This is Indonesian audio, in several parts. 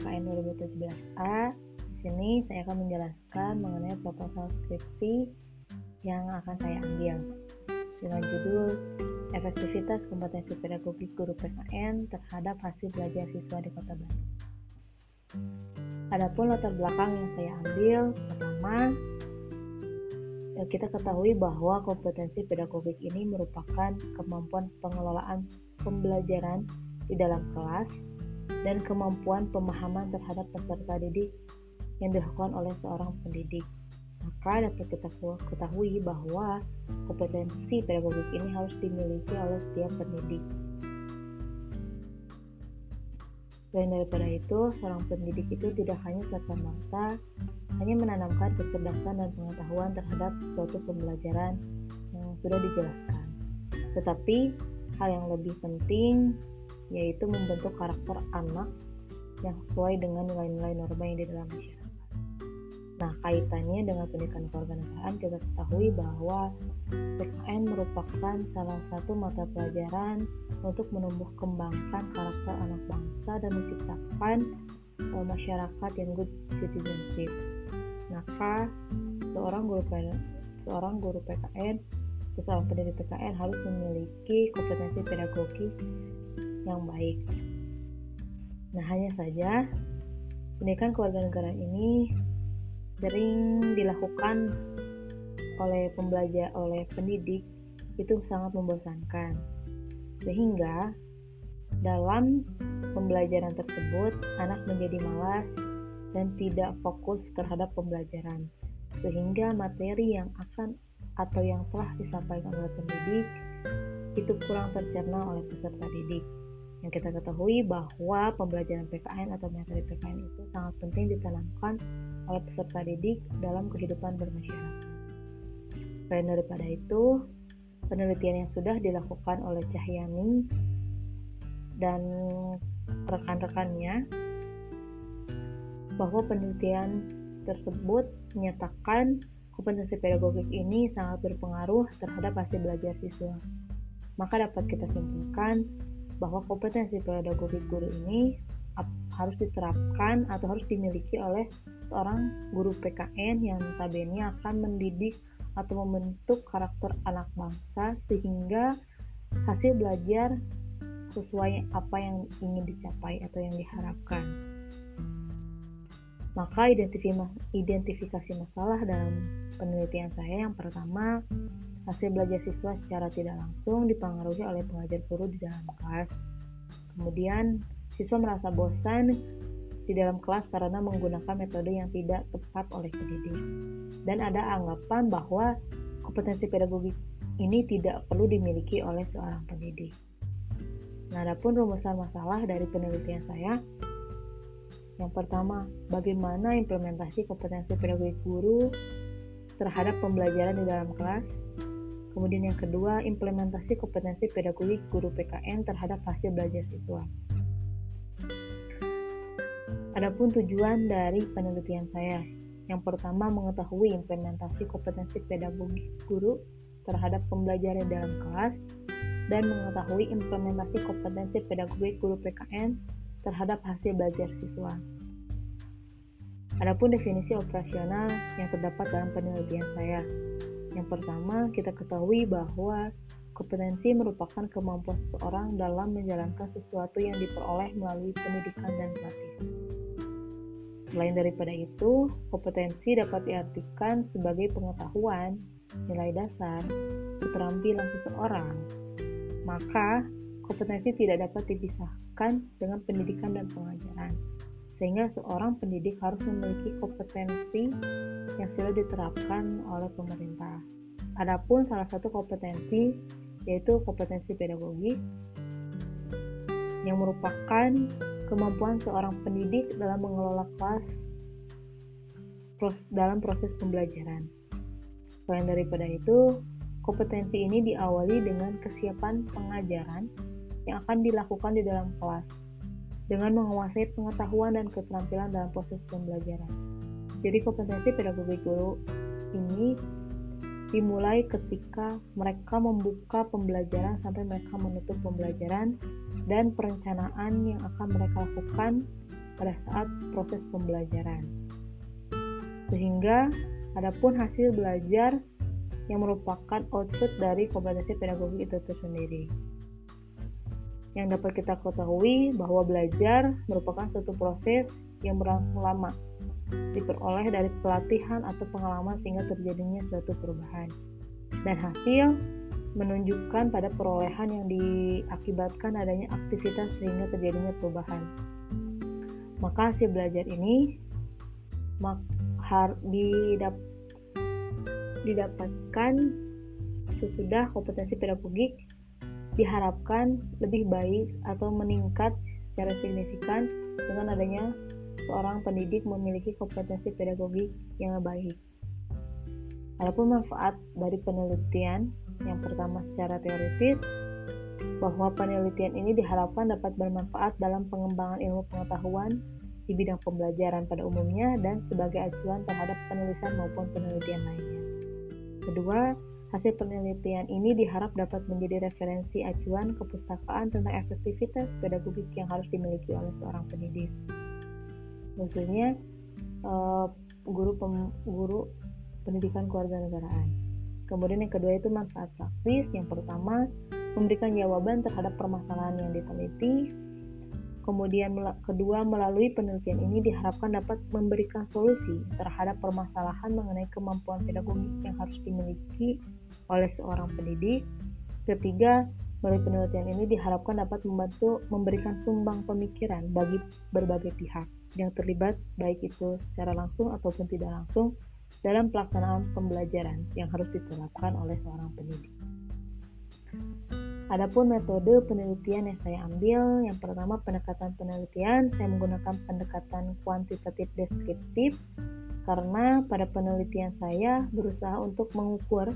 PKN 2017A. Di sini saya akan menjelaskan mengenai proposal skripsi yang akan saya ambil dengan judul Efektivitas Kompetensi Pedagogik Guru PKN terhadap hasil belajar siswa di Kota Bandung. Adapun latar belakang yang saya ambil, pertama ya kita ketahui bahwa kompetensi pedagogik ini merupakan kemampuan pengelolaan pembelajaran di dalam kelas dan kemampuan pemahaman terhadap peserta didik yang dilakukan oleh seorang pendidik. Maka dapat kita ketahui bahwa kompetensi pedagogik ini harus dimiliki oleh setiap pendidik. Selain daripada itu, seorang pendidik itu tidak hanya serta-merta hanya menanamkan kecerdasan dan pengetahuan terhadap suatu pembelajaran yang sudah dijelaskan. Tetapi, hal yang lebih penting yaitu membentuk karakter anak yang sesuai dengan nilai-nilai norma yang di dalam masyarakat. Nah, kaitannya dengan pendidikan kewarganegaraan kita ketahui bahwa PKN merupakan salah satu mata pelajaran untuk menumbuh kembangkan karakter anak bangsa dan menciptakan uh, masyarakat yang good citizenship. Maka seorang guru seorang guru PKN, seorang pendidik PKN harus memiliki kompetensi pedagogik yang baik. Nah, hanya saja pendidikan kewarganegaraan ini sering dilakukan oleh pembelajar oleh pendidik itu sangat membosankan. Sehingga dalam pembelajaran tersebut anak menjadi malas dan tidak fokus terhadap pembelajaran. Sehingga materi yang akan atau yang telah disampaikan oleh pendidik itu kurang tercerna oleh peserta didik. Yang kita ketahui bahwa pembelajaran PKN atau materi PKN itu sangat penting ditanamkan oleh peserta didik dalam kehidupan bermasyarakat. Selain daripada itu, penelitian yang sudah dilakukan oleh Cahyani dan rekan-rekannya bahwa penelitian tersebut menyatakan kompetensi pedagogik ini sangat berpengaruh terhadap hasil belajar siswa. Maka dapat kita simpulkan bahwa kompetensi pedagogik guru ini harus diterapkan atau harus dimiliki oleh seorang guru PKN yang notabene akan mendidik atau membentuk karakter anak bangsa sehingga hasil belajar sesuai apa yang ingin dicapai atau yang diharapkan. Maka identifikasi masalah dalam penelitian saya yang pertama Hasil belajar siswa secara tidak langsung dipengaruhi oleh pengajar guru di dalam kelas. Kemudian, siswa merasa bosan di dalam kelas karena menggunakan metode yang tidak tepat oleh pendidik. Dan ada anggapan bahwa kompetensi pedagogik ini tidak perlu dimiliki oleh seorang pendidik. Nah, adapun rumusan masalah dari penelitian saya, yang pertama, bagaimana implementasi kompetensi pedagogik guru terhadap pembelajaran di dalam kelas Kemudian yang kedua, implementasi kompetensi pedagogik guru PKN terhadap hasil belajar siswa. Adapun tujuan dari penelitian saya, yang pertama mengetahui implementasi kompetensi pedagogik guru terhadap pembelajaran dalam kelas dan mengetahui implementasi kompetensi pedagogik guru PKN terhadap hasil belajar siswa. Adapun definisi operasional yang terdapat dalam penelitian saya, yang pertama, kita ketahui bahwa kompetensi merupakan kemampuan seseorang dalam menjalankan sesuatu yang diperoleh melalui pendidikan dan pelatihan. Selain daripada itu, kompetensi dapat diartikan sebagai pengetahuan, nilai dasar, keterampilan seseorang. Maka, kompetensi tidak dapat dipisahkan dengan pendidikan dan pengajaran sehingga seorang pendidik harus memiliki kompetensi yang sudah diterapkan oleh pemerintah. Adapun salah satu kompetensi yaitu kompetensi pedagogi yang merupakan kemampuan seorang pendidik dalam mengelola kelas dalam proses pembelajaran. Selain daripada itu, kompetensi ini diawali dengan kesiapan pengajaran yang akan dilakukan di dalam kelas dengan menguasai pengetahuan dan keterampilan dalam proses pembelajaran. Jadi kompetensi pedagogi guru ini dimulai ketika mereka membuka pembelajaran sampai mereka menutup pembelajaran dan perencanaan yang akan mereka lakukan pada saat proses pembelajaran. Sehingga adapun hasil belajar yang merupakan output dari kompetensi pedagogi itu tersendiri. Yang dapat kita ketahui bahwa belajar merupakan suatu proses yang berlangsung lama, diperoleh dari pelatihan atau pengalaman sehingga terjadinya suatu perubahan. Dan hasil menunjukkan pada perolehan yang diakibatkan adanya aktivitas sehingga terjadinya perubahan. Maka hasil belajar ini didap didapatkan sesudah kompetensi pedagogik diharapkan lebih baik atau meningkat secara signifikan dengan adanya seorang pendidik memiliki kompetensi pedagogik yang baik. Adapun manfaat dari penelitian, yang pertama secara teoritis, bahwa penelitian ini diharapkan dapat bermanfaat dalam pengembangan ilmu pengetahuan di bidang pembelajaran pada umumnya dan sebagai acuan terhadap penulisan maupun penelitian lainnya. Kedua, hasil penelitian ini diharap dapat menjadi referensi acuan kepustakaan tentang efektivitas pedagogik yang harus dimiliki oleh seorang pendidik. Maksudnya, uh, guru pem, guru pendidikan keluarga negaraan. Kemudian yang kedua itu manfaat praktis. Yang pertama, memberikan jawaban terhadap permasalahan yang diteliti. Kemudian kedua, melalui penelitian ini diharapkan dapat memberikan solusi terhadap permasalahan mengenai kemampuan pedagogik yang harus dimiliki oleh seorang pendidik. Ketiga, melalui penelitian ini diharapkan dapat membantu memberikan sumbang pemikiran bagi berbagai pihak yang terlibat baik itu secara langsung ataupun tidak langsung dalam pelaksanaan pembelajaran yang harus diterapkan oleh seorang pendidik. Adapun metode penelitian yang saya ambil, yang pertama pendekatan penelitian, saya menggunakan pendekatan kuantitatif deskriptif karena pada penelitian saya berusaha untuk mengukur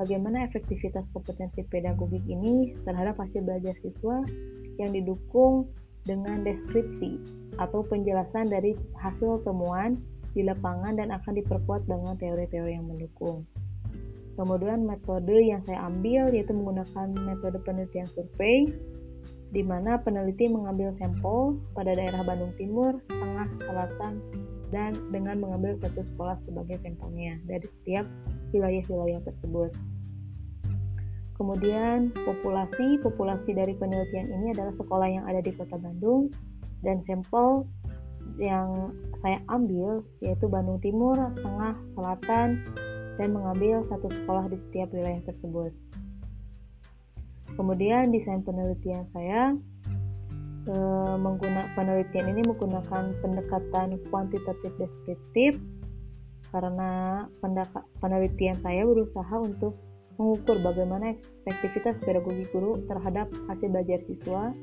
bagaimana efektivitas kompetensi pedagogik ini terhadap hasil belajar siswa yang didukung dengan deskripsi atau penjelasan dari hasil temuan di lapangan dan akan diperkuat dengan teori-teori yang mendukung. Kemudian metode yang saya ambil yaitu menggunakan metode penelitian survei di mana peneliti mengambil sampel pada daerah Bandung Timur, Tengah, Selatan, dan dengan mengambil satu sekolah sebagai sampelnya dari setiap wilayah-wilayah tersebut. Kemudian populasi, populasi dari penelitian ini adalah sekolah yang ada di kota Bandung dan sampel yang saya ambil yaitu Bandung Timur, Tengah, Selatan, dan mengambil satu sekolah di setiap wilayah tersebut. Kemudian desain penelitian saya e, menggunakan penelitian ini menggunakan pendekatan kuantitatif deskriptif karena penelitian saya berusaha untuk mengukur bagaimana efektivitas pedagogi guru terhadap hasil belajar siswa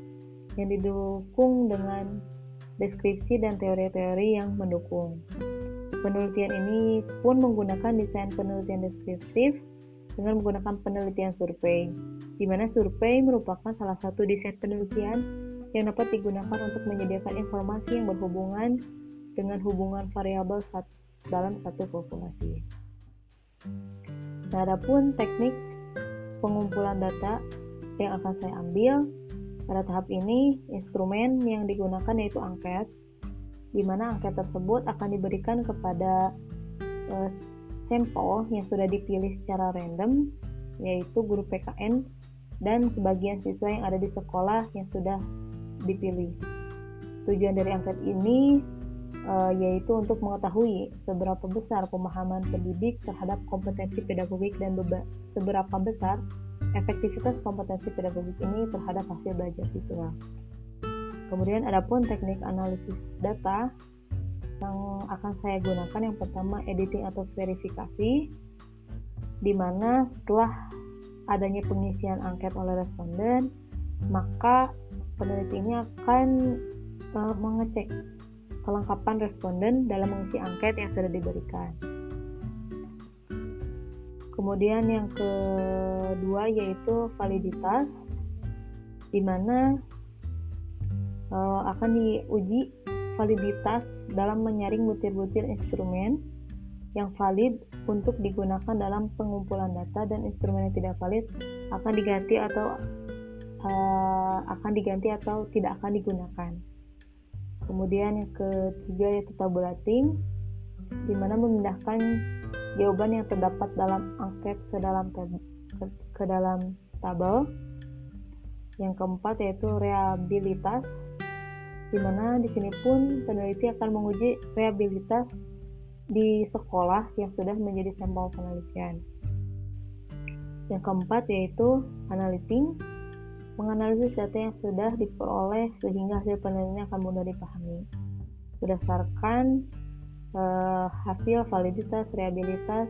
yang didukung dengan deskripsi dan teori-teori yang mendukung. Penelitian ini pun menggunakan desain penelitian deskriptif dengan menggunakan penelitian survei, di mana survei merupakan salah satu desain penelitian yang dapat digunakan untuk menyediakan informasi yang berhubungan dengan hubungan variabel dalam satu populasi. Nah, adapun teknik pengumpulan data yang akan saya ambil pada tahap ini, instrumen yang digunakan yaitu angket di mana angket tersebut akan diberikan kepada uh, sampel yang sudah dipilih secara random, yaitu guru PKN dan sebagian siswa yang ada di sekolah yang sudah dipilih. Tujuan dari angket ini uh, yaitu untuk mengetahui seberapa besar pemahaman pendidik terhadap kompetensi pedagogik dan seberapa besar efektivitas kompetensi pedagogik ini terhadap hasil belajar siswa. Kemudian ada pun teknik analisis data yang akan saya gunakan yang pertama editing atau verifikasi di mana setelah adanya pengisian angket oleh responden maka peneliti ini akan uh, mengecek kelengkapan responden dalam mengisi angket yang sudah diberikan. Kemudian yang kedua yaitu validitas di mana uh, akan diuji validitas dalam menyaring butir-butir instrumen yang valid untuk digunakan dalam pengumpulan data dan instrumen yang tidak valid akan diganti atau uh, akan diganti atau tidak akan digunakan. Kemudian yang ketiga yaitu tabulating, di mana memindahkan jawaban yang terdapat dalam angket ke dalam ke, ke dalam tabel. Yang keempat yaitu reabilitas, di mana di sini pun peneliti akan menguji reabilitas di sekolah yang sudah menjadi sampel penelitian. Yang keempat yaitu analyting, menganalisis data yang sudah diperoleh sehingga hasil penelitian akan mudah dipahami. Berdasarkan uh, hasil validitas, reabilitas,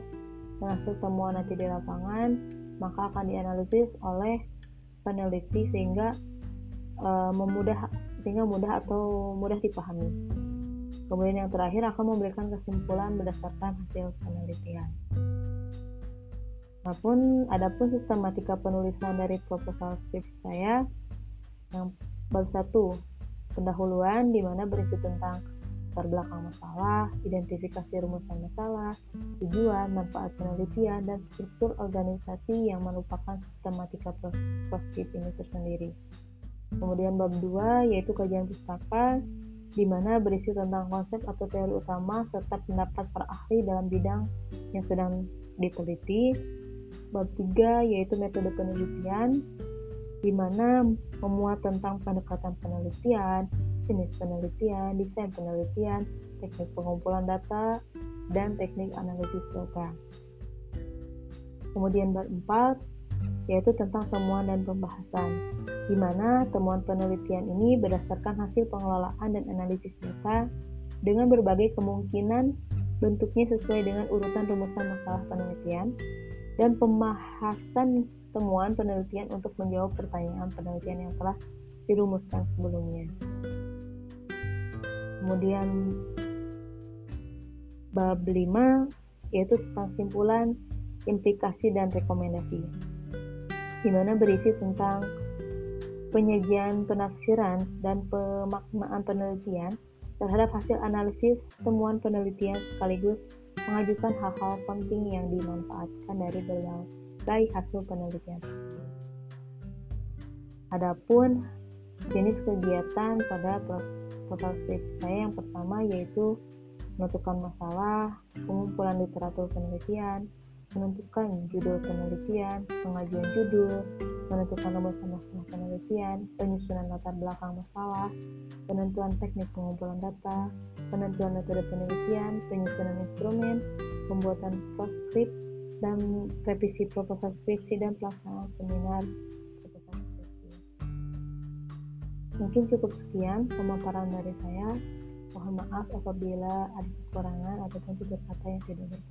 dan hasil temuan nanti di lapangan, maka akan dianalisis oleh peneliti sehingga uh, memudah sehingga mudah atau mudah dipahami. Kemudian yang terakhir akan memberikan kesimpulan berdasarkan hasil penelitian. Adapun adapun sistematika penulisan dari proposal skripsi saya yang bab satu pendahuluan di mana berisi tentang latar belakang masalah, identifikasi rumusan masalah, tujuan, manfaat penelitian, dan struktur organisasi yang merupakan sistematika proskrip ini tersendiri. Kemudian bab 2 yaitu kajian pustaka di mana berisi tentang konsep atau teori utama serta pendapat para ahli dalam bidang yang sedang diteliti. Bab 3 yaitu metode penelitian di mana memuat tentang pendekatan penelitian, jenis penelitian, desain penelitian, teknik pengumpulan data, dan teknik analisis data. Kemudian bab 4 yaitu tentang temuan dan pembahasan, di mana temuan penelitian ini berdasarkan hasil pengelolaan dan analisis data dengan berbagai kemungkinan bentuknya sesuai dengan urutan rumusan masalah penelitian dan pembahasan temuan penelitian untuk menjawab pertanyaan penelitian yang telah dirumuskan sebelumnya. Kemudian bab 5 yaitu tentang simpulan, implikasi dan rekomendasi. Di mana berisi tentang penyajian penafsiran dan pemaknaan penelitian terhadap hasil analisis temuan penelitian sekaligus mengajukan hal-hal penting yang dimanfaatkan dari berbagai hasil penelitian. Adapun jenis kegiatan pada skripsi saya yang pertama yaitu menentukan masalah, pengumpulan literatur penelitian, menentukan judul penelitian, pengajuan judul, menentukan rumusan masalah penelitian, penyusunan latar belakang masalah, penentuan teknik pengumpulan data, penentuan metode penelitian, penyusunan instrumen, pembuatan proskrip, dan revisi proposal skripsi dan pelaksanaan seminar skripsi. Mungkin cukup sekian pemaparan dari saya. Mohon maaf apabila ada kekurangan ataupun tutur kata yang tidak berkenan.